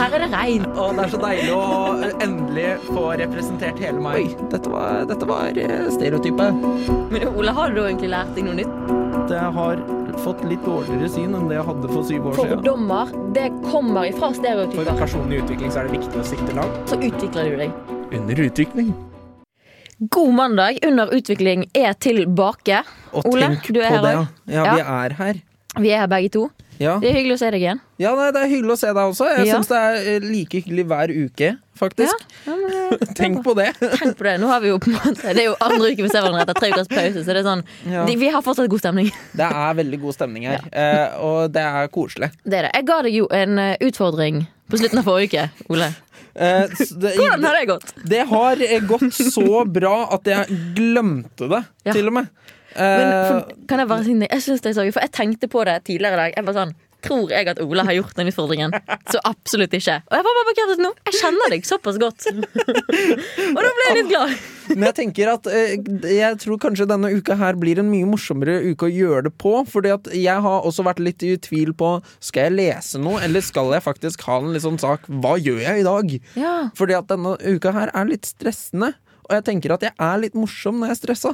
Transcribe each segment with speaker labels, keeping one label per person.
Speaker 1: her er det regn.
Speaker 2: Og det er så deilig å endelig få representert hele meg. Oi, dette var, dette var eh, stereotypet.
Speaker 1: Men Ole, har du egentlig lært deg noe nytt?
Speaker 2: Jeg har fått litt dårligere syn enn det jeg hadde for syv år siden.
Speaker 1: Fordommer, det kommer ifra stereotyper.
Speaker 3: For personlig utvikling så er det viktig å sikte langt.
Speaker 1: Så utvikler du deg.
Speaker 2: Under utvikling.
Speaker 1: God mandag under utvikling er tilbake.
Speaker 2: Og
Speaker 1: Ole,
Speaker 2: tenk
Speaker 1: du er
Speaker 2: på
Speaker 1: her
Speaker 2: det. Ja,
Speaker 1: Ja.
Speaker 2: vi er her.
Speaker 1: Vi er her begge to.
Speaker 2: Ja,
Speaker 1: Det er hyggelig å se deg igjen.
Speaker 2: ja nei, det er hyggelig å se deg også. Jeg
Speaker 1: Ja.
Speaker 2: syns det er eh, like hyggelig hver uke, faktisk.
Speaker 1: Ja, men, eh,
Speaker 2: Tenk på det.
Speaker 1: Tenk på det. Nå har vi jo på en måte Det er jo andre uke vi ser hverandre etter tre ukers pause, så det er sånn
Speaker 2: Ja.
Speaker 1: de, Vi har fortsatt god stemning.
Speaker 2: Det er veldig god stemning her, eh, og det er koselig.
Speaker 1: Det er det. Jeg ga deg jo en eh, utfordring på slutten av forrige uke, Ole.
Speaker 2: Eh, det,
Speaker 1: Hvordan har det gått?
Speaker 2: det har gått så bra at jeg glemte det,
Speaker 1: Ja.
Speaker 2: til og med.
Speaker 1: Men,
Speaker 2: Eh,
Speaker 1: for, kan jeg bare si? Jeg synes det er så gøy, for jeg tenkte på det tidligere i dag. Jeg bare sånn Tror jeg at Ola har gjort den utfordringen? Så absolutt ikke. Og jeg var bare bekreftet nå. Jeg kjenner deg såpass godt. Og da ble jeg litt glad.
Speaker 2: Men jeg tenker at eh, Jeg tror kanskje denne uka her blir en mye morsommere uke å gjøre det på. Fordi at jeg har også vært litt i tvil på Skal jeg lese noe, eller skal jeg faktisk ha en sånn sak Hva gjør jeg i dag?
Speaker 1: Ja.
Speaker 2: Fordi at denne uka her er litt stressende. Og jeg tenker at jeg er litt morsom når jeg er stressa.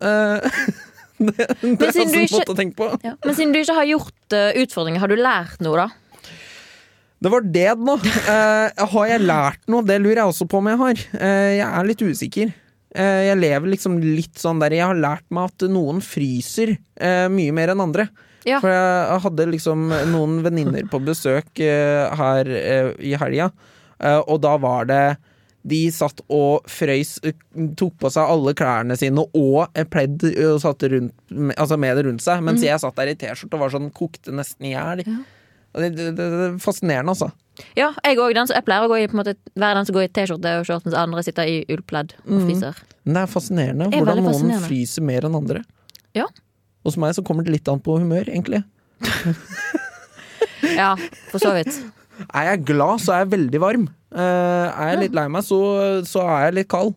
Speaker 2: Eh, det, det er
Speaker 1: altså
Speaker 2: en måte å tenke på.
Speaker 1: Ja. Men siden du ikke har gjort uh, utfordringer, har du lært noe, da?
Speaker 2: Det var det nå. Uh, har jeg lært noe? Det lurer jeg også på om jeg har. Jeg er litt usikker. Jeg lever liksom litt sånn der Jeg har lært meg at noen fryser mye mer enn andre.
Speaker 1: Ja.
Speaker 2: For jeg hadde liksom noen venninner på besøk her i helga, og da var det de satt og frøys, tok på seg alle klærne sine og pledd og satt rundt, altså med det rundt seg, mens jeg satt der i T-skjorte og var sånn kokte nesten i hjel. Ja. Det, det, det, er fascinerende, altså.
Speaker 1: Ja, jeg òg. Jeg pleier å gå i, måte, være den som går i T-skjorte og shorts, mens andre sitter i ullpledd og fryser.
Speaker 2: Mm. det er fascinerende
Speaker 1: Det er
Speaker 2: hvordan noen
Speaker 1: fascinerende.
Speaker 2: fryser mer enn andre.
Speaker 1: Ja.
Speaker 2: Hos meg så kommer det litt an på humør, egentlig.
Speaker 1: Ja, for så vidt.
Speaker 2: Er jeg glad, så er jeg veldig varm. Eh, er jeg litt lei meg, så, så er jeg litt kald.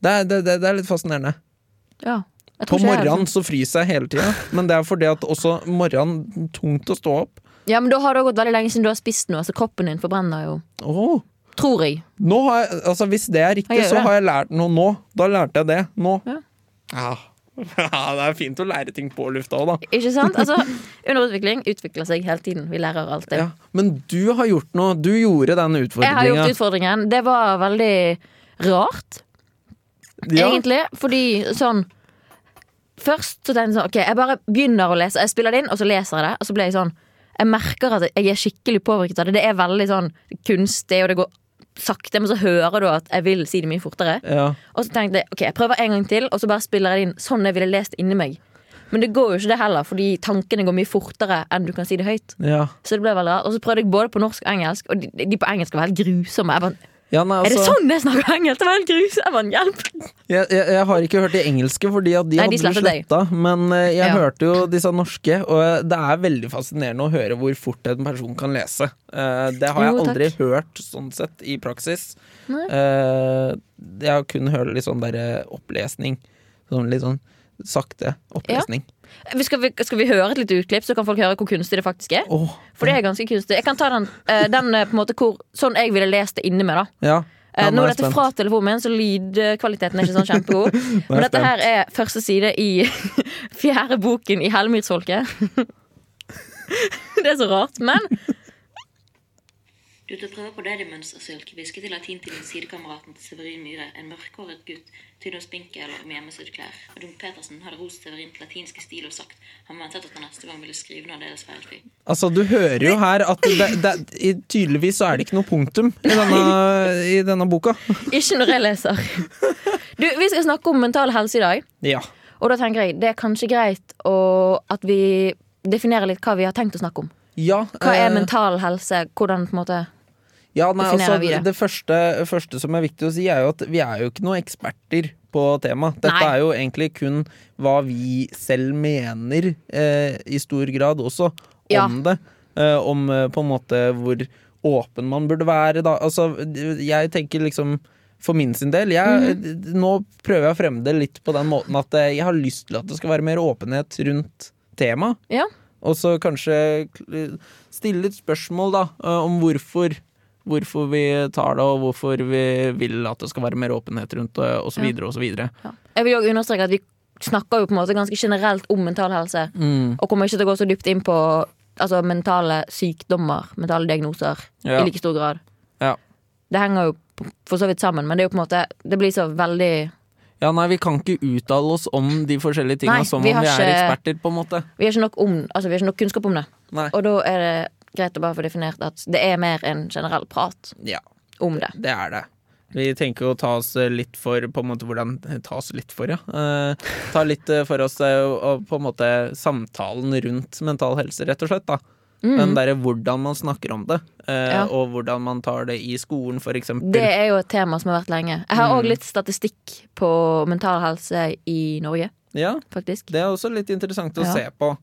Speaker 2: Det, er- det, det, er litt fascinerende.
Speaker 1: Ja.
Speaker 2: På morgenen så fryser jeg hele tida, men det er fordi at også morgenen tungt å stå opp.
Speaker 1: sånn. Ja, men da har det gått veldig lenge siden du har spist noe, så kroppen din forbrenner jo.
Speaker 2: Oh.
Speaker 1: Tror jeg.
Speaker 2: jeg, altså Hvis det er riktig, så har jeg lært noe nå. Da lærte jeg det nå.
Speaker 1: Ja.
Speaker 2: Ja. Ja, det er fint å lære ting på lufta òg, da.
Speaker 1: Ikke sant? Altså, Underutvikling utvikler seg hele tiden. Vi lærer alltid.
Speaker 2: Ja. Men du har gjort noe. Du gjorde den
Speaker 1: Jeg har gjort utfordringen. Det var veldig rart,
Speaker 2: Ja.
Speaker 1: egentlig. Fordi sånn Først så tenkte jeg sånn Ok, jeg bare begynner å lese. Jeg spiller det inn, og så leser jeg det. Og så ble jeg sånn Jeg merker at jeg er skikkelig påvirket av det. Det er veldig sånn kunstig, og det går sakte, men så hører du at jeg vil si det mye fortere.
Speaker 2: Ja.
Speaker 1: Og så tenkte jeg ok, jeg prøver en gang til, og så bare spiller jeg det inn sånn jeg ville lest inni meg. Men det går jo ikke det heller, fordi tankene går mye fortere enn du kan si det høyt.
Speaker 2: ja.
Speaker 1: Så det ble veldig rart. Og så prøvde jeg både på norsk og engelsk, og de, de på engelsk var helt grusomme. Jeg bare,
Speaker 2: ja nei,
Speaker 1: er det
Speaker 2: altså,
Speaker 1: sånn jeg snakker engelsk? Det var helt grusomt. Jeg hjelp!
Speaker 2: jeg, jeg, jeg har ikke hørt de engelske, fordi de
Speaker 1: Nei,
Speaker 2: hadde
Speaker 1: de
Speaker 2: sletta. Men eh, jeg
Speaker 1: Ja.
Speaker 2: hørte jo disse norske, og det er veldig fascinerende å høre hvor fort en person kan lese. Eh, det har jeg
Speaker 1: Jo,
Speaker 2: aldri hørt sånn sett i praksis.
Speaker 1: Nei.
Speaker 2: Eh, jeg har kun hørt litt sånn derre opplesning. Sånn litt sånn sakte opplesning.
Speaker 1: Vi skal, vi, skal vi høre et lite utklipp, så kan folk høre hvor kunstig det faktisk er?
Speaker 2: Oh.
Speaker 1: For det er ganske kunstig. Jeg kan ta den, eh, den eh, på en måte hvor, sånn jeg ville lest det inni meg. da
Speaker 2: ja.
Speaker 1: Eh,
Speaker 2: Ja,
Speaker 1: nå
Speaker 2: er
Speaker 1: dette fra telefonen min, så lydkvaliteten er ikke sånn kjempegod. Men dette her er første side i fjerde boken i Hellemyrsfolket. Det er så rart, men
Speaker 4: Du tar prøver på daddy-mønstersylk, hvisket til latin til sidekameraten til Severin Myhre, en mørkhåret gutt, tynn og spinkel og med hjemmesydd klær. Og Dunk Petersen hadde rost Severin til latinske stil og sagt han ventet at han neste gang ville skrive noe av deres feilfri.
Speaker 2: Altså, du hører jo her at det, det, det, tydeligvis så er det ikke noe punktum i denne, i denne boka.
Speaker 1: ikke når jeg leser. Du, Vi skal snakke om mental helse i dag.
Speaker 2: Ja.
Speaker 1: Og da tenker jeg det er kanskje greit å, at vi definerer litt hva vi har tenkt å snakke om.
Speaker 2: ja
Speaker 1: Hva er
Speaker 2: eh,
Speaker 1: mental helse? Hvordan på en måte
Speaker 2: Ja, nei, altså, det, første, første som er viktig å si, er jo at vi er jo ikke noen eksperter på temaet. Dette
Speaker 1: Nei.
Speaker 2: er jo egentlig kun hva vi selv mener, eh, i stor grad også, om
Speaker 1: Ja.
Speaker 2: det. Eh, om eh, på en måte hvor åpen man burde være, da. Altså, jeg tenker liksom for min sin del jeg,
Speaker 1: mm.
Speaker 2: Nå prøver jeg å fremme det litt på den måten at eh, jeg har lyst til at det skal være mer åpenhet rundt temaet.
Speaker 1: Ja.
Speaker 2: Og så kanskje stille litt spørsmål da, eh, om hvorfor, hvorfor vi tar det, og hvorfor vi vil at det skal være mer åpenhet rundt det, og så
Speaker 1: Ja. Jeg vil jo understreke at vi snakker jo på en måte ganske generelt om mental helse,
Speaker 2: Mm.
Speaker 1: og kommer ikke til å gå så dypt inn på altså, mentale sykdommer, mentale diagnoser,
Speaker 2: Ja.
Speaker 1: i like stor grad.
Speaker 2: Ja.
Speaker 1: Det henger jo for så vidt sammen, men det er jo på en måte Det blir så veldig
Speaker 2: Ja, nei, vi kan ikke uttale oss om de forskjellige tinga som om vi er
Speaker 1: ikke-
Speaker 2: eksperter, på en måte.
Speaker 1: Vi har ikke nok, om, altså, vi har ikke nok kunnskap om det.
Speaker 2: Nei.
Speaker 1: Og da er det greit å bare få definert at det er mer en generell prat
Speaker 2: Ja,
Speaker 1: om det.
Speaker 2: det er det. Vi tenker å ta oss litt for på en måte hvordan Ta oss litt for, ja. Eh, ta litt eh, for oss eh, og på en måte samtalen rundt mental helse, rett og slett. da Den derre hvordan man snakker om det, eh,
Speaker 1: Mm. Ja.
Speaker 2: og hvordan man tar det i skolen, eksempel.
Speaker 1: Det er jo et tema som har vært lenge. Jeg har
Speaker 2: Mm.
Speaker 1: litt statistikk på mental helse i Norge,
Speaker 2: Ja,
Speaker 1: faktisk.
Speaker 2: det er også litt interessant å
Speaker 1: Ja.
Speaker 2: se på.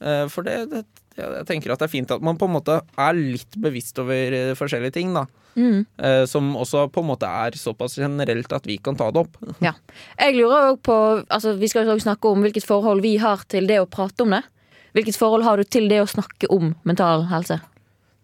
Speaker 2: Eh, for det, det jeg tenker at det er fint at man på en måte er litt bevisst over eh, forskjellige ting, da.
Speaker 1: Mm.
Speaker 2: Eh, som også på en måte er såpass generelt at vi kan ta det opp.
Speaker 1: Ja. Jeg lurer òg på altså, Vi skal jo snakke om hvilket forhold vi har til det å prate om det. Hvilket forhold har du til det å snakke om mental helse?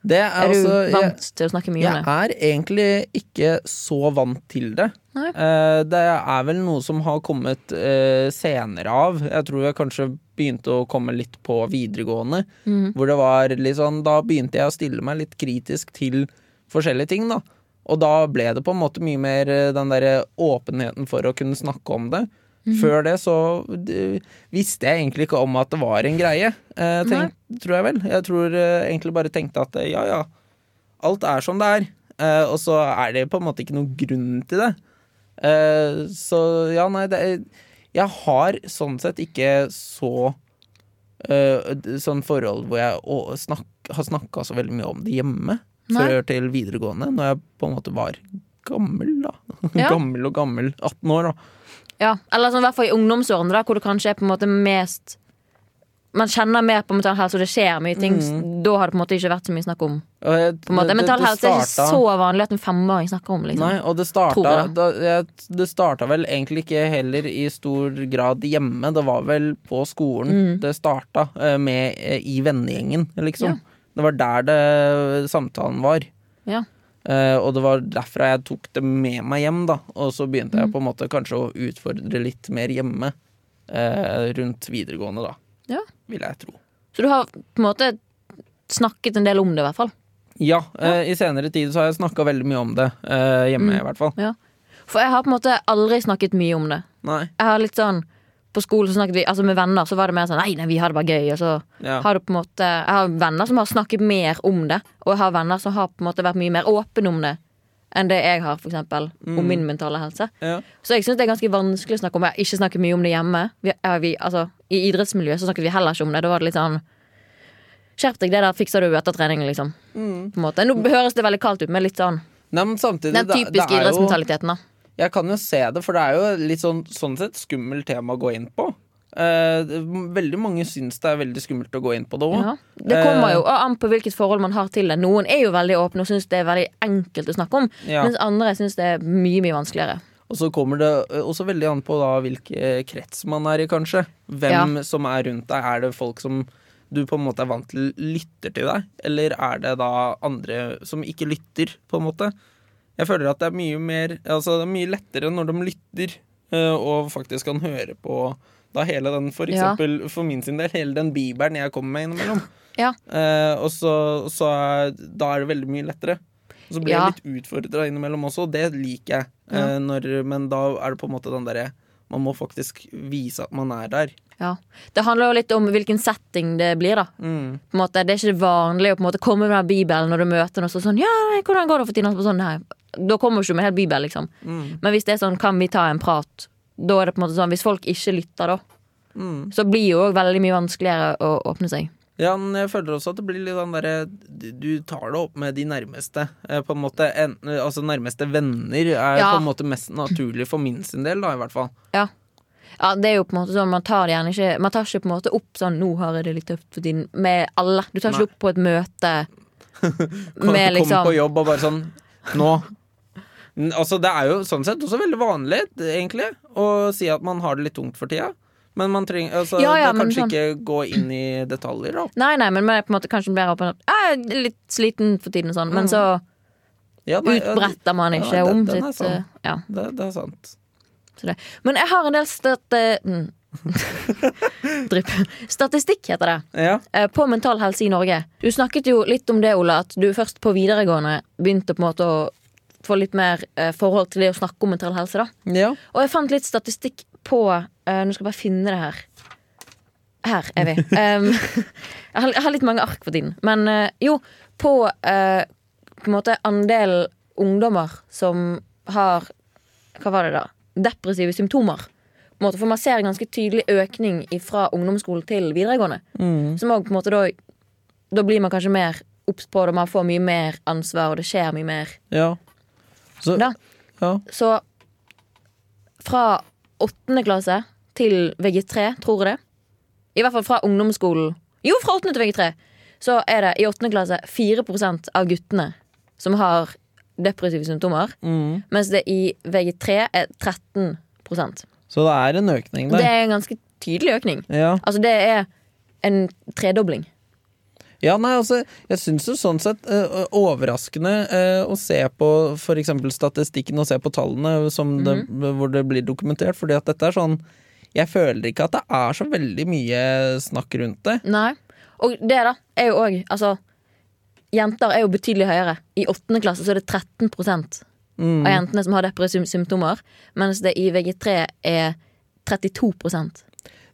Speaker 2: Det er,
Speaker 1: Er du
Speaker 2: altså jeg-
Speaker 1: vant til å snakke mye om det?
Speaker 2: Jeg er egentlig ikke så vant til det. Eh, det er vel noe som har kommet eh, senere av. Jeg tror jeg kanskje begynte å komme litt på videregående.
Speaker 1: Mhm.
Speaker 2: Hvor det var litt sånn Da begynte jeg å stille meg litt kritisk til forskjellige ting, da. Og da ble det på en måte mye mer eh, den derre åpenheten for å kunne snakke om det.
Speaker 1: Mhm.
Speaker 2: Før det så visste jeg egentlig ikke om at det var en greie, eh, tenk, tror jeg vel. Jeg tror eh, egentlig bare tenkte at eh, ja ja, alt er som det er. Eh, og så er det på en måte ikke noen grunn til det. Eh, så ja, nei, det er Jeg har sånn sett ikke så eh, sånn forhold hvor jeg å, snak, har snakka så veldig mye om det hjemme.
Speaker 1: Nei.
Speaker 2: Før til videregående, når jeg på en måte var gammel, da.
Speaker 1: Ja.
Speaker 2: gammel og gammel. 18 år, da.
Speaker 1: Ja, eller sånn, i hvert fall i ungdomsårene, da, hvor det kanskje er på en måte mest Man kjenner mer på mental helse, og det skjer mye ting. Da har det på en måte ikke vært så mye snakk om.
Speaker 2: Jeg-
Speaker 1: På en måte.
Speaker 2: det-
Speaker 1: Mental helse er ikke så vanlig at en femåring snakker om. Liksom.
Speaker 2: Nei, og det starta, da, det starta vel egentlig ikke heller i stor grad hjemme. Det var vel på skolen
Speaker 1: Mm.
Speaker 2: det starta, eh, med, eh, i vennegjengen, liksom.
Speaker 1: Ja.
Speaker 2: Det var der det samtalen var.
Speaker 1: Ja.
Speaker 2: Eh, og det var derfra jeg tok det med meg hjem, da. Og så begynte
Speaker 1: Mm.
Speaker 2: jeg på en måte kanskje å utfordre litt mer hjemme. uh, rundt videregående, da.
Speaker 1: Ja.
Speaker 2: Vil jeg tro.
Speaker 1: Så du har på en måte snakket en del om det, i hvert fall.
Speaker 2: Ja, eh, i senere tid så har jeg snakka veldig mye om det. Hjemme,
Speaker 1: Mm.
Speaker 2: i hvert fall.
Speaker 1: Ja. For jeg har på en måte aldri snakket mye om det.
Speaker 2: Nei.
Speaker 1: Jeg har litt sånn På skolen så snakket vi, altså med venner så var det mer sånn Nei, nei, vi har det bare gøy. Og så
Speaker 2: Ja.
Speaker 1: har du på en måte Jeg har venner som har snakket mer om det, og jeg har venner som har på en måte vært mye mer åpne om det enn det jeg har, for eksempel, om min mentale helse.
Speaker 2: Ja.
Speaker 1: Så jeg syns det er ganske vanskelig å snakke om. Jeg har ikke snakket mye om det hjemme. Vi, vi, altså, I idrettsmiljøet så snakket vi heller ikke om det. Da var det litt sånn Skjerp deg, det der fikser du etter trening, liksom. På en måte. Nå høres det veldig kaldt ut, men litt sånn
Speaker 2: Nei, men samtidig
Speaker 1: den typiske idrettsmentaliteten, da.
Speaker 2: Jeg kan jo se det, for det er jo litt sånn, sånn sett skummelt tema å gå inn på. Eh, veldig mange syns det er veldig skummelt å gå inn på det òg.
Speaker 1: Ja. Det kommer jo an på hvilket forhold man har til det. Noen er jo veldig åpne og syns det er veldig enkelt å snakke om,
Speaker 2: Ja.
Speaker 1: mens andre syns det er mye, mye vanskeligere.
Speaker 2: Og så kommer det eh, også veldig an på da hvilken krets man er i, kanskje. Hvem som er rundt deg. Er det folk som du på en måte er vant til lytter til deg, eller er det da andre som ikke lytter, på en måte? Jeg føler at det er mye mer Altså det er mye lettere når de lytter, uh, og faktisk kan høre på da hele den, for
Speaker 1: Ja.
Speaker 2: eksempel for min sin del, hele den bibelen jeg kommer med innimellom.
Speaker 1: Ja.
Speaker 2: Uh, og så, så er, da er det veldig mye lettere. Og så blir
Speaker 1: Ja.
Speaker 2: jeg litt utfordra innimellom også, og det liker jeg.
Speaker 1: Ja.
Speaker 2: Eh, når, men da er det på en måte den derre Man må faktisk vise at man er der.
Speaker 1: Ja. Det handler jo litt om hvilken setting det blir, da.
Speaker 2: Mm.
Speaker 1: På en måte, det er ikke vanlig å på en måte komme med den Bibelen når du møter noen og så sånn Ja, hvordan går det for tiden? Og så Sånn, nei. Da kommer du ikke med en hel bibel, liksom.
Speaker 2: Mm.
Speaker 1: Men hvis det er sånn, kan vi ta en prat? Da er det på en måte sånn, Hvis folk ikke lytter, da,
Speaker 2: Mm.
Speaker 1: så blir jo òg veldig mye vanskeligere å åpne seg.
Speaker 2: Ja, men jeg føler også at det blir litt sånn derre du- tar det opp med de nærmeste. Eh, på en måte en, Altså nærmeste venner er
Speaker 1: Ja.
Speaker 2: på en måte mest naturlig for min sin del, da, i hvert fall.
Speaker 1: Ja. ja, det er jo på en måte sånn Man tar det gjerne ikke Man tar ikke på en måte opp sånn 'Nå har jeg det litt tøft for tiden' med alle. Du tar ikke
Speaker 2: Nei.
Speaker 1: opp på et møte
Speaker 2: Kom,
Speaker 1: med
Speaker 2: kom
Speaker 1: liksom
Speaker 2: på jobb og bare sånn Nå Altså Det er jo sånn sett også veldig vanlig, egentlig, å si at man har det litt tungt for tida. Men man trenger altså,
Speaker 1: Ja, ja,
Speaker 2: kanskje
Speaker 1: sånn-
Speaker 2: ikke gå inn i detaljer, da.
Speaker 1: Nei, nei, men på en måte kanskje mer åpen Jeg er litt sliten for tiden og sånn, men så
Speaker 2: Ja, nei,
Speaker 1: utbretter man
Speaker 2: ja,
Speaker 1: ikke
Speaker 2: den-
Speaker 1: om sitt
Speaker 2: sann.
Speaker 1: eh, Ja,
Speaker 2: Det, det er sant.
Speaker 1: det. Men jeg har en del stat... eh, mm. Statistikk heter det.
Speaker 2: Ja.
Speaker 1: eh, På mental helse i Norge. Du snakket jo litt om det, Ola, at du først på videregående begynte på en måte å få litt mer eh, forhold til det å snakke om mental helse, da.
Speaker 2: ja.
Speaker 1: Og jeg fant litt statistikk på eh, Nå skal jeg bare finne det her. Her er vi. Um, jeg, har, jeg har litt mange ark for tiden. Men eh, jo, på eh, på en måte andelen ungdommer som har Hva var det, da? Depressive symptomer. Måte, for man ser en ganske tydelig økning fra ungdomsskolen til videregående. Som også på en måte da Da blir man kanskje mer obs på det, man får mye mer ansvar, og det skjer mye mer
Speaker 2: ja. Så,
Speaker 1: da.
Speaker 2: ja.
Speaker 1: Så fra åttende klasse til VG3, tror jeg det. I hvert fall fra ungdomsskolen. Jo, fra åttende til VG3. Så er det i åttende klasse 4% av guttene som har depressive symptomer.
Speaker 2: Mm.
Speaker 1: Mens det i VG3 er 13%
Speaker 2: Så det er en økning
Speaker 1: Det er en ganske tydelig økning.
Speaker 2: Ja.
Speaker 1: Altså det er en tredobling.
Speaker 2: Ja, nei, altså, jeg syns jo sånn sett uh, overraskende uh, å se på f.eks. statistikken og se på tallene som det,
Speaker 1: Mhm.
Speaker 2: hvor det blir dokumentert, fordi at dette er sånn Jeg føler ikke at det er så veldig mye snakk rundt det.
Speaker 1: Nei. Og det da er jo òg Altså, jenter er jo betydelig høyere. I åttende klasse så er det 13
Speaker 2: Mm.
Speaker 1: av jentene som har depressive symptomer, mens det i VG3 er 32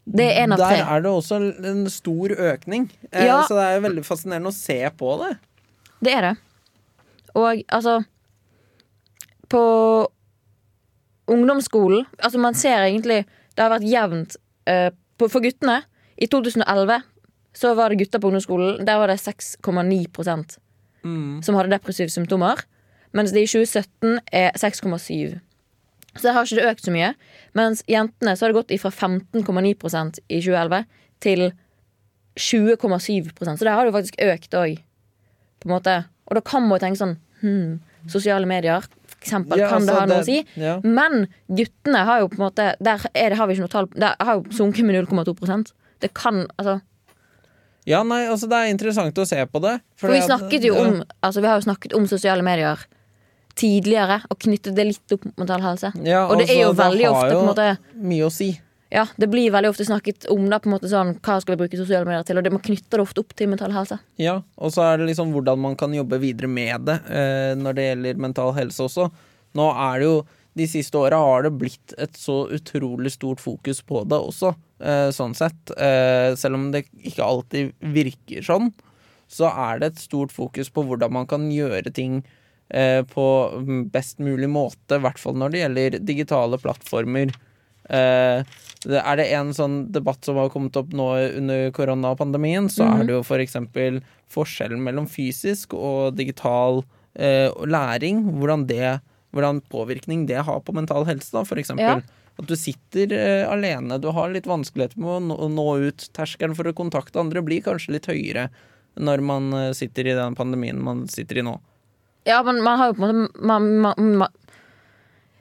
Speaker 1: Det er en av tre.
Speaker 2: Der er det også en stor økning, eh,
Speaker 1: Ja.
Speaker 2: så det er veldig fascinerende å se på det.
Speaker 1: Det er det. Og altså På ungdomsskolen Altså, man ser egentlig Det har vært jevnt uh, på, For guttene. I 2011 så var det gutter på ungdomsskolen. Der var det 6,9
Speaker 2: Mm.
Speaker 1: som hadde depressive symptomer. Mens det i 2017 er 6,7 Så det har ikke det økt så mye. Mens jentene så har det gått fra 15,9% i 2011 til 20,7% Så der har det jo faktisk økt òg. På en måte. Og da kan man jo tenke sånn hmm, Sosiale medier, for eksempel,
Speaker 2: Ja,
Speaker 1: kan det
Speaker 2: altså,
Speaker 1: ha noe å si?
Speaker 2: ja.
Speaker 1: Men guttene har jo på en måte Der er det, har vi ikke noe tall Der har jo sunket med 0,2% Det kan Altså
Speaker 2: Ja, nei, altså det er interessant å se på det.
Speaker 1: For vi snakket jo
Speaker 2: ja.
Speaker 1: om Altså vi har jo snakket om sosiale medier tidligere, og knyttet det litt opp mot mental helse.
Speaker 2: Ja,
Speaker 1: og det er jo
Speaker 2: altså,
Speaker 1: veldig
Speaker 2: det
Speaker 1: ofte på en måte
Speaker 2: Mye å si.
Speaker 1: Ja, det blir veldig ofte snakket om det, på en måte sånn Hva skal vi bruke sosiale medier til? Og det, man knytter det ofte opp til mental helse.
Speaker 2: Ja, og så er det liksom hvordan man kan jobbe videre med det eh, når det gjelder mental helse også. Nå er det jo De siste åra har det blitt et så utrolig stort fokus på det også, eh, sånn sett. Eh, selv om det ikke alltid virker sånn, så er det et stort fokus på hvordan man kan gjøre ting eh, på best mulig måte, i hvert fall når det gjelder digitale plattformer. Eh, er det en sånn debatt som har kommet opp nå under koronapandemien, så er det jo for eksempel forskjellen mellom fysisk og digital eh, læring. Hvordan, det, hvordan påvirkning det har på mental helse, da, for eksempel.
Speaker 1: Ja.
Speaker 2: At du sitter eh, alene, du har litt vanskeligheter med å nå, nå ut. Terskelen for å kontakte andre blir kanskje litt høyere når man eh, sitter i den pandemien man sitter i nå.
Speaker 1: Ja, men man har jo på en måte man, man, man,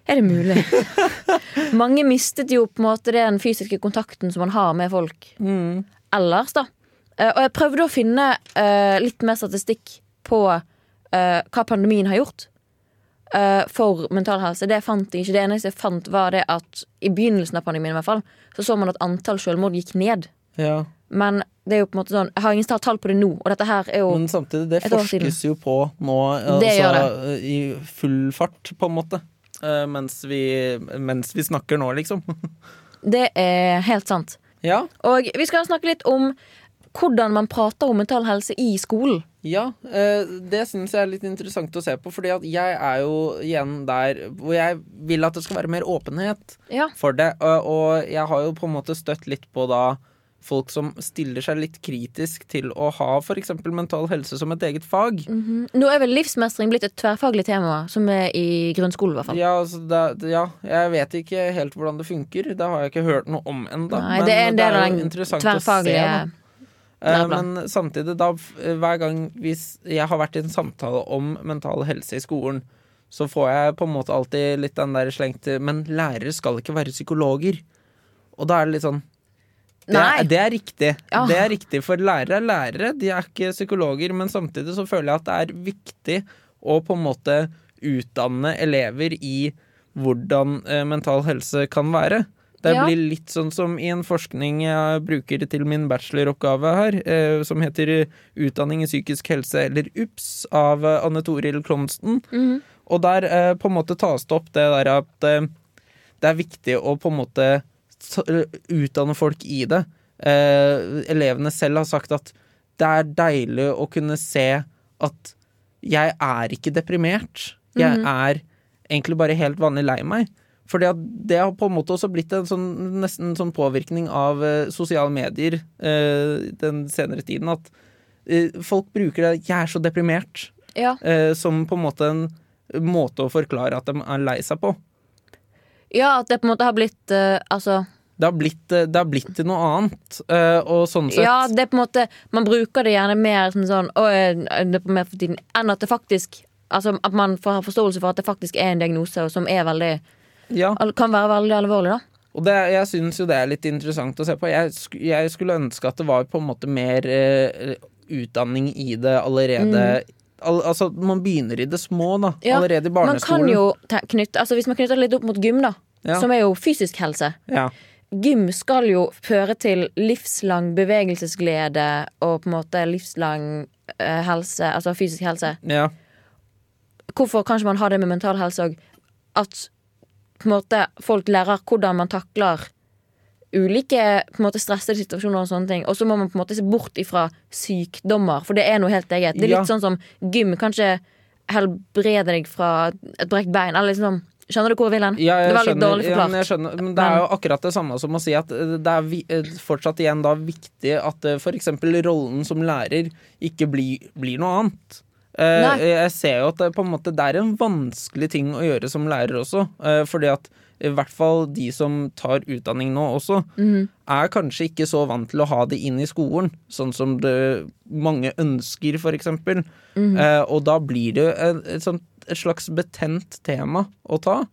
Speaker 1: Er det mulig? Mange mistet jo på en måte den fysiske kontakten som man har med folk ellers, da. Eh, og jeg prøvde å finne uh, litt mer statistikk på uh, hva pandemien har gjort uh, for mental helse. Det fant jeg ikke. Det eneste jeg fant, var det at i begynnelsen av pandemien i hvert fall, så så man at antall selvmord gikk ned.
Speaker 2: Ja.
Speaker 1: Men det er jo på en måte sånn Jeg har ingen tall på det nå, og dette her er jo
Speaker 2: Men samtidig, det forskes jo på nå altså, i full fart, på en måte. Eh, mens, vi, mens vi snakker nå, liksom.
Speaker 1: Det er helt sant.
Speaker 2: ja.
Speaker 1: Og vi skal snakke litt om hvordan man prater om mental helse i skolen.
Speaker 2: Ja, eh, det syns jeg er litt interessant å se på, fordi at jeg er jo igjen der hvor jeg vil at det skal være mer åpenhet
Speaker 1: Ja.
Speaker 2: for det. Og jeg har jo på en måte støtt litt på da folk som stiller seg litt kritisk til å ha f.eks. mental helse som et eget fag.
Speaker 1: Nå er vel livsmestring blitt et tverrfaglig tema, som er i grunnskolen i hvert fall.
Speaker 2: Ja, altså det, ja, jeg vet ikke helt hvordan det funker. Det har jeg ikke hørt noe om ennå.
Speaker 1: Nei, det er en del av den tverrfaglige.
Speaker 2: Eh. Men samtidig, da, hver gang hvis jeg har vært i en samtale om mental helse i skolen, så får jeg på en måte alltid litt den der slengt Men lærere skal ikke være psykologer. Og da er det litt sånn Det er, det er riktig.
Speaker 1: Ja.
Speaker 2: Det er riktig, For lærere er lærere, de er ikke psykologer. Men samtidig så føler jeg at det er viktig å på en måte utdanne elever i hvordan eh, mental helse kan være. Det
Speaker 1: Ja.
Speaker 2: blir litt sånn som i en forskning jeg bruker til min bacheloroppgave her, eh, som heter eh, Utdanning i psykisk helse, eller UPS, av eh, Anne Toril Klomsten.
Speaker 1: Mhm.
Speaker 2: Og der eh, på en måte tas det opp det der at eh, det er viktig å på en måte utdanne folk i det. Eh, elevene selv har sagt at det er deilig å kunne se at jeg er ikke deprimert. Jeg er egentlig bare helt vanlig lei meg. Fordi det har på en måte også blitt en sånn, nesten sånn påvirkning av eh, sosiale medier eh, den senere tiden. At eh, folk bruker det 'jeg er så deprimert'
Speaker 1: Ja.
Speaker 2: eh, som på en måte en måte å forklare at de er lei seg på.
Speaker 1: Ja, at det på en måte har blitt uh, Altså
Speaker 2: Det har blitt, eh, det har blitt til noe annet, eh, og sånn sett
Speaker 1: Ja, det er på en måte Man bruker det gjerne mer som sånn Å, det er mer for tiden, enn at det faktisk Altså at man får forståelse for at det faktisk er en diagnose, som er veldig
Speaker 2: Ja,
Speaker 1: kan være veldig alvorlig, da.
Speaker 2: og det, jeg syns jo det er litt interessant å se på. Jeg, jeg skulle ønske at det var på en måte mer utdanning i det allerede Al Altså, man begynner i det små, da.
Speaker 1: Ja,
Speaker 2: allerede i
Speaker 1: Man kan
Speaker 2: barneskolen.
Speaker 1: jo knytte Altså Hvis man knytter det litt opp mot gym, da,
Speaker 2: Ja.
Speaker 1: som er jo fysisk helse.
Speaker 2: Ja.
Speaker 1: Gym skal jo føre til livslang bevegelsesglede og på en måte livslang eh, helse, altså fysisk helse.
Speaker 2: ja.
Speaker 1: Hvorfor kan ikke man ha det med mental helse òg? At på en måte folk lærer hvordan man takler ulike på en måte stressede situasjoner og sånne ting. Og så må man på en måte se bort ifra sykdommer, for det er noe helt eget. Det er
Speaker 2: Ja.
Speaker 1: litt sånn som gym Kanskje helbrede deg fra et brekt bein. Eller liksom, skjønner du hvor jeg vil hen?
Speaker 2: Ja,
Speaker 1: det var litt
Speaker 2: skjønner,
Speaker 1: dårlig
Speaker 2: ja,
Speaker 1: forklart.
Speaker 2: men, jeg skjønner, men det er jo akkurat det samme som å si at eh, det er vi, eh, fortsatt igjen da viktig at f.eks. for eksempel rollen som lærer ikke blir, blir noe annet. Eh,
Speaker 1: Nei.
Speaker 2: jeg ser jo at det, på en måte, det er en vanskelig ting å gjøre som lærer også. eh, fordi at i hvert fall de som tar utdanning nå også,
Speaker 1: Mhm.
Speaker 2: er kanskje ikke så vant til å ha det inn i skolen, sånn som det mange ønsker, for eksempel.
Speaker 1: Mhm.
Speaker 2: Eh, og da blir det et, et, et slags betent tema å ta.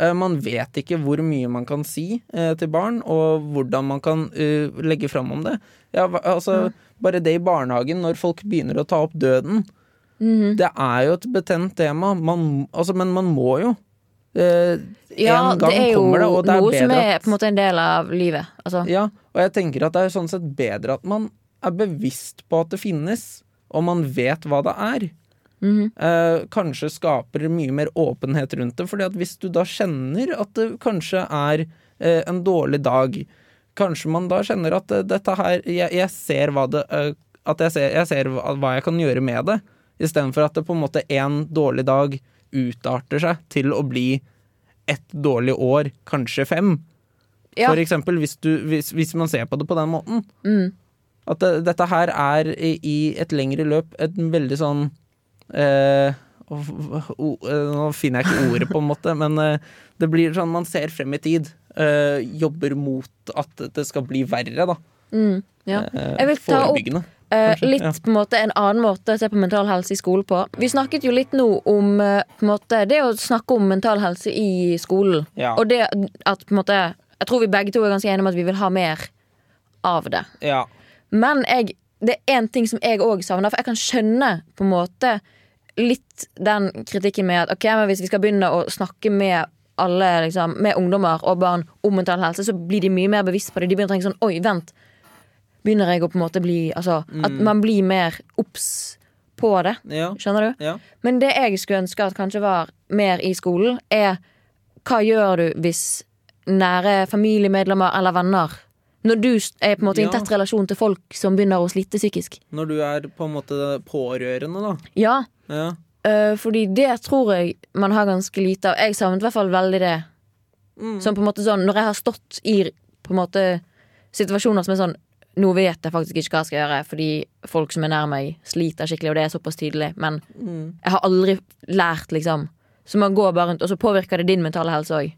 Speaker 2: Eh, man vet ikke hvor mye man kan si eh, til barn, og hvordan man kan uh, legge fram om det. Ja, altså, mm. Bare det i barnehagen, når folk begynner å ta opp døden.
Speaker 1: Mhm.
Speaker 2: Det er jo et betent tema, man, altså, men man må jo. Eh,
Speaker 1: Ja,
Speaker 2: en gang
Speaker 1: det er
Speaker 2: kommer det, og det er
Speaker 1: noe
Speaker 2: bedre
Speaker 1: som er på en måte en del av livet. Altså,
Speaker 2: Ja, og jeg tenker at det er sånn sett bedre at man er bevisst på at det finnes, og man vet hva det er.
Speaker 1: Mm
Speaker 2: -hmm. uh, kanskje skaper mye mer åpenhet rundt det. fordi at hvis du da kjenner at det kanskje er uh, en dårlig dag, kanskje man da kjenner at uh, dette her Jeg, jeg ser hva det At jeg ser, jeg ser hva, hva jeg kan gjøre med det, istedenfor at det på en måte en dårlig dag utarter seg til å bli ett dårlig år, kanskje fem.
Speaker 1: ja.
Speaker 2: For eksempel hvis, du, hvis, hvis man ser på det på den måten.
Speaker 1: Mm.
Speaker 2: At det, dette her er i, et lengre løp et veldig sånn eh, eh, Nå finner jeg ikke ordet, på en måte, men eh, det blir sånn man ser frem i tid. eh, jobber mot at det skal bli verre, da.
Speaker 1: Mm. ja.
Speaker 2: Eh,
Speaker 1: Jeg vil ta opp
Speaker 2: Kanskje,
Speaker 1: litt
Speaker 2: ja.
Speaker 1: på en måte en annen måte å se på mental helse i skolen på. Vi snakket jo litt nå om på en måte, det å snakke om mental helse i skolen.
Speaker 2: Ja.
Speaker 1: Og det at på en måte Jeg tror vi begge to er ganske enige om at vi vil ha mer av det.
Speaker 2: Ja.
Speaker 1: Men jeg, det er én ting som jeg òg savner, for jeg kan skjønne på en måte litt den kritikken med at ok, men hvis vi skal begynne å snakke med alle liksom, med ungdommer og barn om mental helse, så blir de mye mer bevisst på det. De begynner å tenke sånn Oi, vent. Begynner jeg å på en måte bli Altså, at man blir mer obs på det.
Speaker 2: Ja.
Speaker 1: Skjønner du?
Speaker 2: ja.
Speaker 1: Men det jeg skulle ønske at kanskje var mer i skolen, er hva gjør du hvis nære familiemedlemmer eller venner Når du er på en måte i en tett relasjon til folk som begynner å slite psykisk.
Speaker 2: Når du er på en måte pårørende, da.
Speaker 1: Ja,
Speaker 2: Ja.
Speaker 1: Uh, fordi det tror jeg man har ganske lite av. Jeg savnet i hvert fall veldig det.
Speaker 2: Mm.
Speaker 1: Som på en måte sånn Når jeg har stått i på en måte situasjoner som er sånn Nå vet jeg faktisk ikke hva jeg skal gjøre, fordi folk som er nær meg, sliter skikkelig, og det er såpass tydelig, men
Speaker 2: Mm.
Speaker 1: jeg har aldri lært, liksom. Så man går bare rundt, og så påvirker det din mentale helse òg.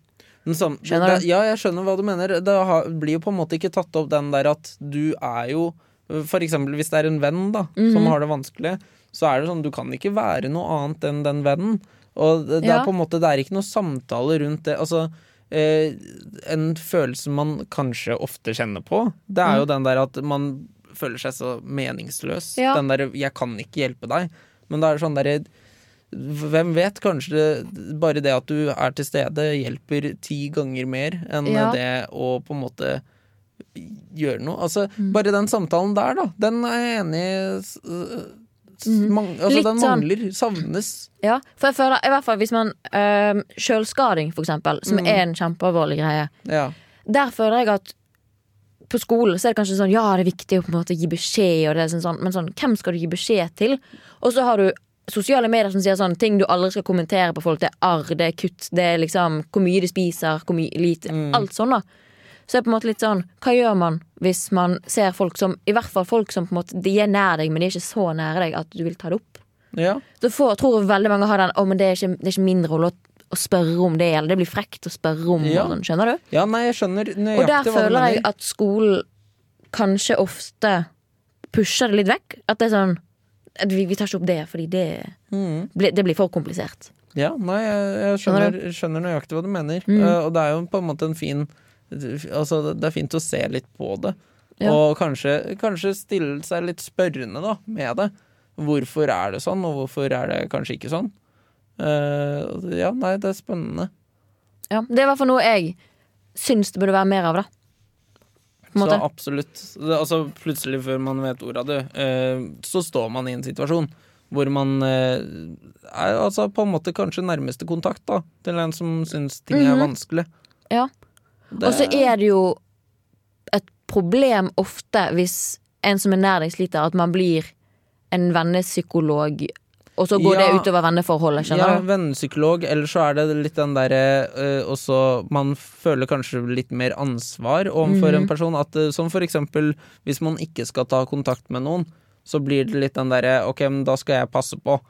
Speaker 1: Skjønner du?
Speaker 2: Ja, jeg skjønner hva du mener. Det blir jo på en måte ikke tatt opp den der at du er jo For eksempel hvis det er en venn da
Speaker 1: Mhm.
Speaker 2: som har det vanskelig, så er det sånn du kan ikke være noe annet enn den vennen. Og det, det
Speaker 1: Ja.
Speaker 2: er på en måte Det er ikke noe samtale rundt det. Altså En følelse man kanskje ofte kjenner på, det er jo den der at man føler seg så meningsløs.
Speaker 1: Ja.
Speaker 2: Den der 'jeg kan ikke hjelpe deg'. Men det er sånn derre Hvem vet? Kanskje det, bare det at du er til stede, hjelper ti ganger mer enn
Speaker 1: Ja.
Speaker 2: det å på en måte gjøre noe. Altså,
Speaker 1: Mm.
Speaker 2: bare den samtalen der, da. Den er jeg enig i. s- s- altså, den mangler.
Speaker 1: sånn-
Speaker 2: mangler. Savnes.
Speaker 1: Ja, for jeg føler, i hvert fall hvis man øh, Sjølskading, for eksempel, som
Speaker 2: Mm.
Speaker 1: er en kjempealvorlig greie.
Speaker 2: Ja.
Speaker 1: Der føler jeg at på skolen så er det kanskje sånn Ja, det er viktig å gi beskjed, og det er sånn, sånn, men sånn, hvem skal du gi beskjed til? Og så har du sosiale medier som sier sånn ting du aldri skal kommentere på folk. Det er arr, det er kutt, det er liksom hvor mye de spiser, hvor mye lite Alt sånn, da. Så er det på en måte litt sånn Hva gjør man hvis man ser folk som I hvert fall folk som på en måte De er nær deg, men de er ikke så nære deg at du vil ta det opp.
Speaker 2: ja.
Speaker 1: Så får, tror veldig mange har den Å, men det er ikke, det er ikke min rolle å, å spørre om det, eller det blir frekt å spørre om
Speaker 2: Ja.
Speaker 1: sånn, skjønner du?
Speaker 2: Ja, nei, jeg skjønner nøyaktig
Speaker 1: Og der føler jeg at skolen kanskje ofte pusher det litt vekk. At det er sånn at vi, vi tar ikke opp det, fordi det,
Speaker 2: Mm.
Speaker 1: blir- det blir for komplisert.
Speaker 2: Ja, nei, jeg, jeg
Speaker 1: skjønner,
Speaker 2: skjønner nøyaktig hva du mener.
Speaker 1: Mm.
Speaker 2: Uh, og det er jo på en måte en fin Altså, det er fint å se litt på det.
Speaker 1: Ja.
Speaker 2: Og kanskje, kanskje stille seg litt spørrende da, med det. Hvorfor er det sånn, og hvorfor er det kanskje ikke sånn? Uh, ja, nei, det er spennende.
Speaker 1: Ja, det er i hvert fall noe jeg syns det burde være mer av, da. På
Speaker 2: Så absolutt. Det, altså, plutselig, før man vet ordet av det, uh, så står man i en situasjon hvor man uh, er altså på en måte kanskje nærmeste kontakt da, til en som syns ting er
Speaker 1: Mhm.
Speaker 2: vanskelig.
Speaker 1: Ja.
Speaker 2: Det-
Speaker 1: Og så er det jo et problem ofte hvis en som er nær deg, sliter, at man blir en vennepsykolog, og så går
Speaker 2: Ja.
Speaker 1: det utover venneforholdet,
Speaker 2: Ja,
Speaker 1: skjønner du?
Speaker 2: vennepsykolog, eller så er det litt den derre uh, også Man føler kanskje litt mer ansvar overfor
Speaker 1: Mhm.
Speaker 2: en person. At, uh, som for eksempel hvis man ikke skal ta kontakt med noen, så blir det litt den derre Ok, men da skal jeg passe på.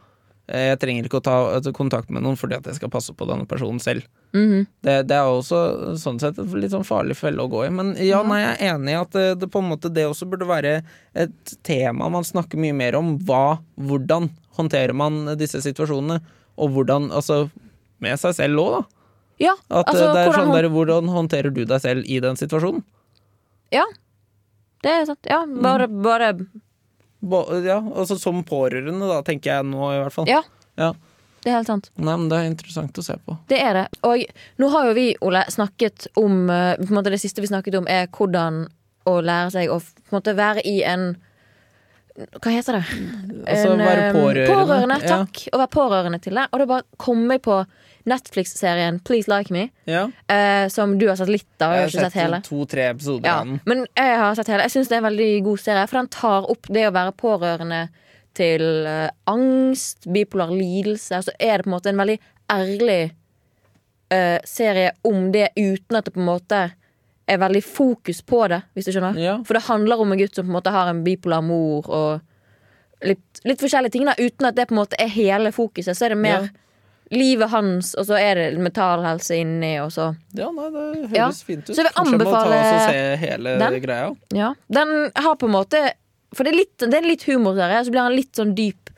Speaker 2: Eh, Jeg trenger ikke å ta eh, kontakt med noen fordi at jeg skal passe på denne personen selv.
Speaker 1: Mhm.
Speaker 2: Det, det er også sånn sett et litt sånn farlig felle å gå i. Men ja, nei, jeg er enig i at det, det på en måte det også burde være et tema man snakker mye mer om. Hva, hvordan håndterer man disse situasjonene? Og hvordan, altså med seg selv òg, da.
Speaker 1: Ja,
Speaker 2: At
Speaker 1: altså,
Speaker 2: eh, det er
Speaker 1: hvordan
Speaker 2: sånn der, Hvordan håndterer du deg selv i den situasjonen?
Speaker 1: Ja. Det er sant. Ja,
Speaker 2: Mm.
Speaker 1: bare, bare
Speaker 2: Ba, ja, altså Som pårørende, da, tenker jeg nå i hvert fall.
Speaker 1: Ja.
Speaker 2: Ja.
Speaker 1: Det er helt sant.
Speaker 2: Nei, men Det er interessant å se på.
Speaker 1: Det er det. Og nå har jo vi, Ole, snakket om eh, på en måte Det siste vi snakket om, er hvordan å lære seg å på en måte være i en Hva heter det?
Speaker 2: Altså,
Speaker 1: En,
Speaker 2: være
Speaker 1: eh,
Speaker 2: pårørende.
Speaker 1: Pårørende, takk. Å være pårørende til det. Og da bare kom jeg på Netflix-serien Please Like Me,
Speaker 2: Ja.
Speaker 1: eh, som du har sett litt av. Jeg har ikke sett hele.
Speaker 2: to-tre episoder
Speaker 1: Ja, men jeg har sett hele. Jeg syns det er en veldig god serie, for den tar opp det å være pårørende til eh, angst, bipolar lidelse. Så er det på en måte en veldig ærlig eh, serie om det, uten at det på en måte er veldig fokus på det, hvis du skjønner.
Speaker 2: Ja.
Speaker 1: For det handler om en gutt som på en måte har en bipolar mor og litt, litt forskjellige ting, da, uten at det på en måte er hele fokuset. Så er det mer
Speaker 2: Ja.
Speaker 1: Livet hans, og så er det metallhelse inni, og så
Speaker 2: Ja, nei, det høres
Speaker 1: Ja.
Speaker 2: fint ut.
Speaker 1: Så jeg vil anbefale
Speaker 2: og
Speaker 1: den.
Speaker 2: greia.
Speaker 1: Ja, den har på en måte For det er litt, det er litt humorserie, så blir han litt sånn dyp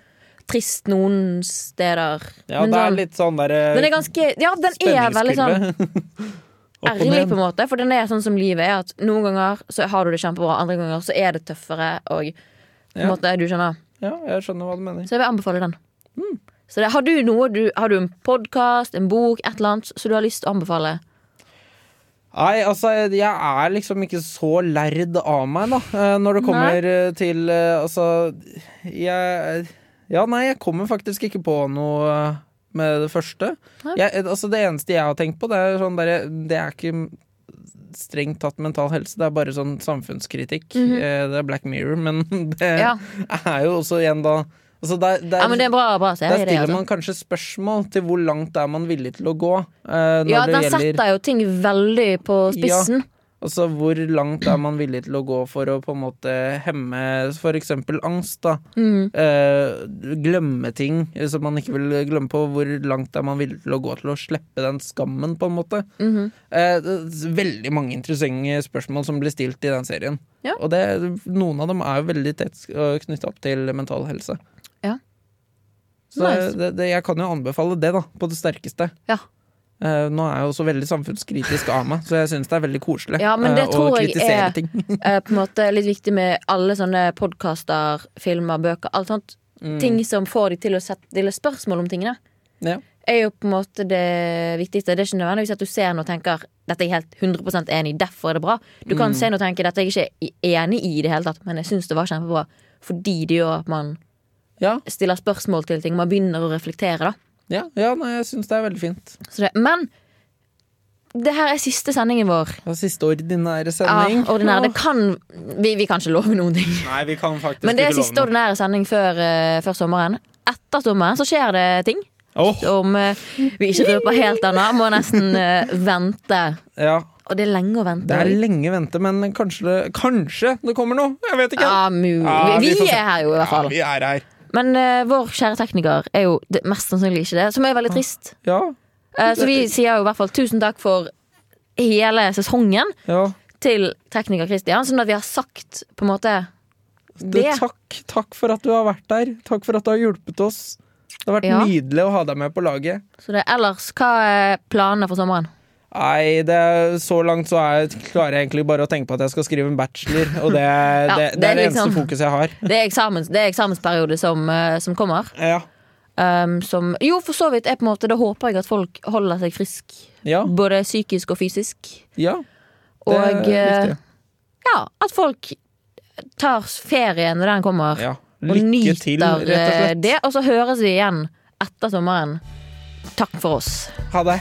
Speaker 1: trist noen steder.
Speaker 2: Ja,
Speaker 1: Men
Speaker 2: det er
Speaker 1: sånn-
Speaker 2: litt sånn der
Speaker 1: Den er ganske Ja, den er veldig sånn ærlig, på en måte. For den er sånn som livet er. At noen ganger så har du det kjempebra, andre ganger så er det tøffere. Og på en
Speaker 2: Ja.
Speaker 1: måte, du skjønner
Speaker 2: Ja, jeg skjønner hva du mener.
Speaker 1: Så jeg vil anbefale den.
Speaker 2: Mm.
Speaker 1: Så det, har du noe du, Har du en podkast, en bok, et eller annet som du har lyst til å anbefale?
Speaker 2: Nei, altså, jeg er liksom ikke så lærd av meg, da, eh, når det kommer nei. til eh, Altså, jeg Ja, nei, jeg kommer faktisk ikke på noe eh, med det første. Jeg, altså, det eneste jeg har tenkt på, det er sånn derre Det er ikke strengt tatt mental helse, det er bare sånn samfunnskritikk. Eh, Det er Black Mirror, men det.
Speaker 1: Ja.
Speaker 2: er jo også igjen da Altså, der, der, er,
Speaker 1: ja, men det er bra, bra
Speaker 2: Der
Speaker 1: serie, det.
Speaker 2: stiller
Speaker 1: Altså.
Speaker 2: man kanskje spørsmål til hvor langt er man villig til å gå. Uh,
Speaker 1: Ja, den
Speaker 2: gjelder
Speaker 1: setter jo ting veldig på spissen.
Speaker 2: Ja, altså, hvor langt er man villig til å gå for å på en måte hemme f.eks. angst. da
Speaker 1: Mm.
Speaker 2: Uh, Glemme ting som man ikke vil glemme på. Hvor langt er man villig til å gå til å slippe den skammen, på en måte. Mm -hmm. er veldig mange interessante spørsmål som blir stilt i den serien.
Speaker 1: Ja.
Speaker 2: Og det, noen av dem er jo veldig tett knytta opp til mental helse.
Speaker 1: Ja.
Speaker 2: Så
Speaker 1: Nice.
Speaker 2: det, det, jeg kan jo anbefale det, da, på det sterkeste.
Speaker 1: Ja.
Speaker 2: Uh, nå er jeg jo så veldig samfunnskritisk av meg, så jeg syns det er veldig koselig
Speaker 1: Ja, men det
Speaker 2: eh, å
Speaker 1: kritisere jeg er-
Speaker 2: ting.
Speaker 1: uh, på en måte litt viktig med alle sånne podkaster, filmer, bøker, alt sånt.
Speaker 2: Mm.
Speaker 1: Ting som får deg til å stille spørsmål om tingene.
Speaker 2: Ja.
Speaker 1: er jo på en måte det viktigste. Det er ikke nødvendigvis at du ser noe og tenker dette er jeg helt 100 enig i, derfor er det bra. Du kan
Speaker 2: Mm.
Speaker 1: se noe og tenke dette er jeg ikke enig i i det hele tatt, men jeg syns det var kjempebra. Fordi det gjør at man
Speaker 2: Ja,
Speaker 1: stille spørsmål til ting. Man begynner å reflektere, da.
Speaker 2: ja, ja nei, jeg syns det er veldig fint.
Speaker 1: Så det, men det her er siste sendingen vår.
Speaker 2: Er siste ordinære
Speaker 1: Ja,
Speaker 2: sending.
Speaker 1: Det kan vi, vi kan ikke love noen ting.
Speaker 2: Nei, vi kan faktisk
Speaker 1: Men det er siste ordinære sending før, uh, før sommeren. Etter sommeren så skjer det ting
Speaker 2: Oh.
Speaker 1: som uh, vi ikke røper helt ennå. Må nesten uh, vente.
Speaker 2: ja,
Speaker 1: Og det er lenge å vente.
Speaker 2: det er lenge å vente, men kanskje det, kanskje det kommer noe? Jeg vet ikke.
Speaker 1: Ja,
Speaker 2: Ja,
Speaker 1: vi,
Speaker 2: vi
Speaker 1: er her jo, i hvert fall.
Speaker 2: Ja, vi er her.
Speaker 1: Men uh, vår kjære tekniker er jo det, mest sannsynlig ikke det, som er veldig trist.
Speaker 2: Ja,
Speaker 1: Uh, så vi sier jo i hvert fall tusen takk for hele sesongen
Speaker 2: ja.
Speaker 1: til tekniker Christian, sånn at vi har sagt på en måte
Speaker 2: Det, takk, takk for at du har vært der. Takk for at du har hjulpet oss. Det har vært
Speaker 1: Ja.
Speaker 2: nydelig å ha deg med på laget.
Speaker 1: Så det, ellers, hva er planene for sommeren?
Speaker 2: Nei, det, så langt så er, klarer jeg egentlig bare å tenke på at jeg skal skrive en bachelor. Og det, det, det,
Speaker 1: det er
Speaker 2: er det
Speaker 1: liksom-
Speaker 2: eneste fokuset jeg har.
Speaker 1: Det er, eksamens, det er eksamensperiode som, eh, som kommer.
Speaker 2: Ja,
Speaker 1: Um, som jo, for så vidt er på en måte Da håper jeg at folk holder seg frisk.
Speaker 2: ja,
Speaker 1: Både psykisk og fysisk.
Speaker 2: ja det
Speaker 1: Og
Speaker 2: er
Speaker 1: eh,
Speaker 2: viktig.
Speaker 1: ja, at folk tar ferie når den kommer.
Speaker 2: Ja.
Speaker 1: og nyter
Speaker 2: til, og
Speaker 1: eh, det. Og så høres vi igjen etter sommeren. Takk for oss.
Speaker 2: Ha det.